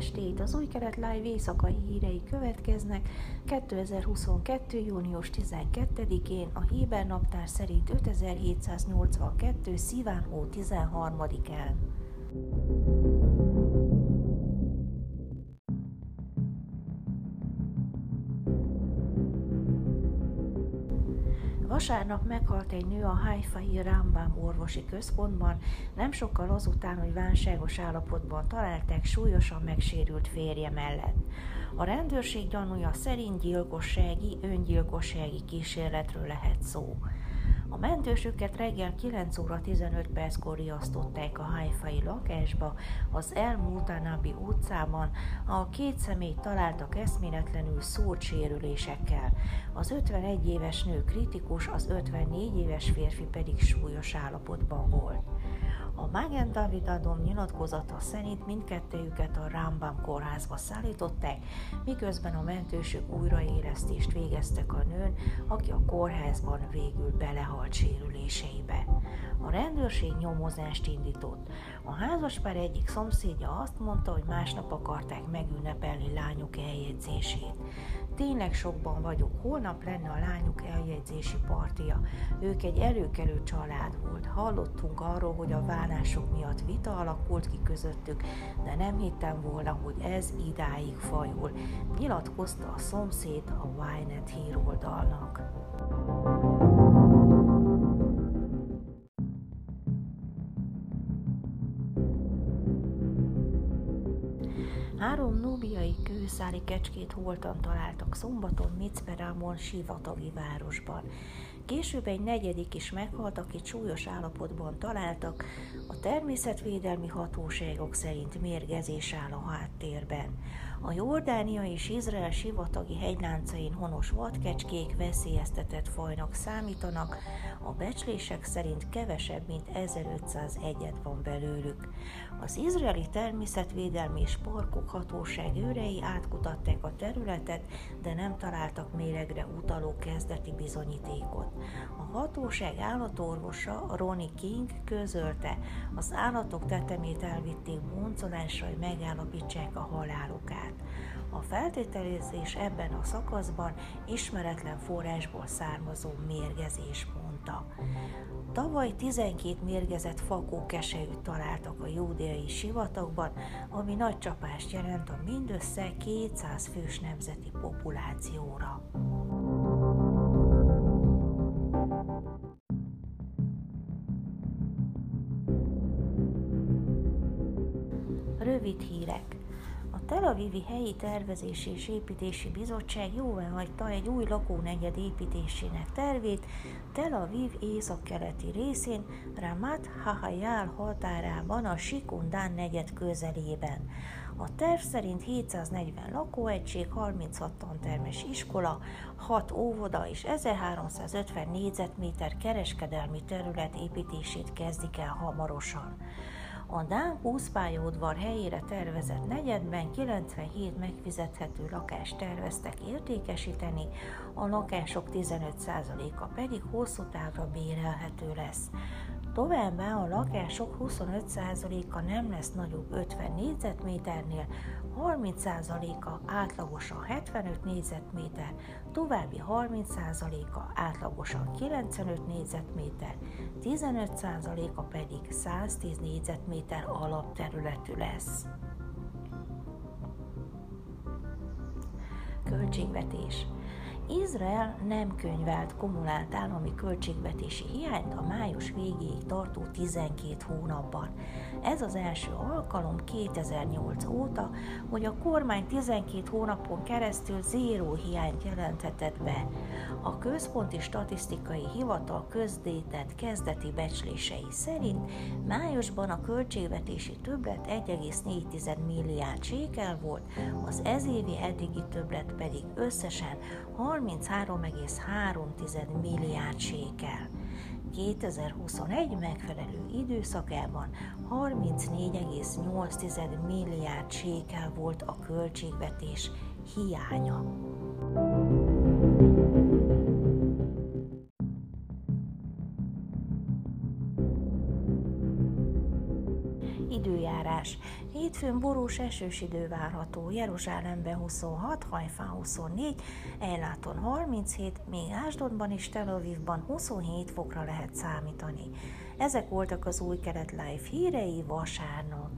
estét! Az új kelet live éjszakai hírei következnek 2022. június 12-én a Héber naptár szerint 5782. szíván hó 13-án. Vasárnap meghalt egy nő a Haifai Rambam orvosi központban, nem sokkal azután, hogy válságos állapotban találták súlyosan megsérült férje mellett. A rendőrség gyanúja szerint gyilkossági, öngyilkossági kísérletről lehet szó. A mentősöket reggel 9 óra 15 perckor riasztották a haifai lakásba, az El Mutanabi utcában, a két személyt találtak eszméletlenül szórt sérülésekkel. Az 51 éves nő kritikus, az 54 éves férfi pedig súlyos állapotban volt. A Magen David Adom nyilatkozata szerint mindkettőjüket a Rambam kórházba szállították, miközben a mentősök újraéreztést végeztek a nőn, aki a kórházban végül belehalt sérüléseibe. A rendőrség nyomozást indított. A házaspár egyik szomszédja azt mondta, hogy másnap akarták megünnepelni lányuk eljegyzését. Tényleg sokban vagyok, holnap lenne a lányuk eljegyzési partia. Ők egy előkelő család volt. Hallottunk arról, hogy a válások miatt vita alakult ki közöttük, de nem hittem volna, hogy ez idáig fajul, nyilatkozta a szomszéd a Wynet híroldalnak. Három nubiai kőszári kecskét holtan találtak szombaton Micperámon sivatagi városban. Később egy negyedik is meghalt, akit súlyos állapotban találtak, a természetvédelmi hatóságok szerint mérgezés áll a háttérben. A Jordánia és Izrael sivatagi hegyláncain honos vadkecskék veszélyeztetett fajnak számítanak, a becslések szerint kevesebb, mint 1500 egyet van belőlük. Az izraeli természetvédelmi és parkok hatóság őrei átkutatták a területet, de nem találtak méregre utaló kezdeti bizonyítékot. A hatóság állatorvosa Ronnie King közölte, az állatok tetemét elvitték boncolásra, hogy megállapítsák a halálukat. A feltételezés ebben a szakaszban ismeretlen forrásból származó mérgezés mondta. Tavaly 12 mérgezett fakó kesejűt találtak a júdeai sivatagban, ami nagy csapást jelent a mindössze 200 fős nemzeti populációra. Rövid hírek. Tel Avivi Helyi Tervezési és Építési Bizottság hagyta egy új lakónegyed építésének tervét Tel Aviv északkeleti részén, Ramat Hahayal határában a Sikundán negyed közelében. A terv szerint 740 lakóegység, 36 tantermes iskola, 6 óvoda és 1350 négyzetméter kereskedelmi terület építését kezdik el hamarosan. A Dán Úszpályaudvar helyére tervezett negyedben 97 megfizethető lakást terveztek értékesíteni, a lakások 15%-a pedig hosszú távra bérelhető lesz. Továbbá a lakások 25%-a nem lesz nagyobb 50 négyzetméternél, 30%-a átlagosan 75 négyzetméter, további 30%-a átlagosan 95 négyzetméter, 15%-a pedig 110 négyzetméter alapterületű lesz. Költségvetés Izrael nem könyvelt kumulált állami költségvetési hiányt a május végéig tartó 12 hónapban. Ez az első alkalom 2008 óta, hogy a kormány 12 hónapon keresztül zéró hiányt jelenthetett be. A Központi Statisztikai Hivatal közdétett kezdeti becslései szerint májusban a költségvetési többlet 1,4 milliárd sékel volt, az ezévi eddigi többlet pedig összesen 33,3 milliárd sékel. 2021 megfelelő időszakában 34,8 milliárd sékel volt a költségvetés hiánya. Időjárás. Hétfőn borús esős idő várható. Jeruzsálemben 26, Hajfán 24, Ejláton 37, még Ásdodban és Tel Avivban 27 fokra lehet számítani. Ezek voltak az új kelet live hírei vasárnap.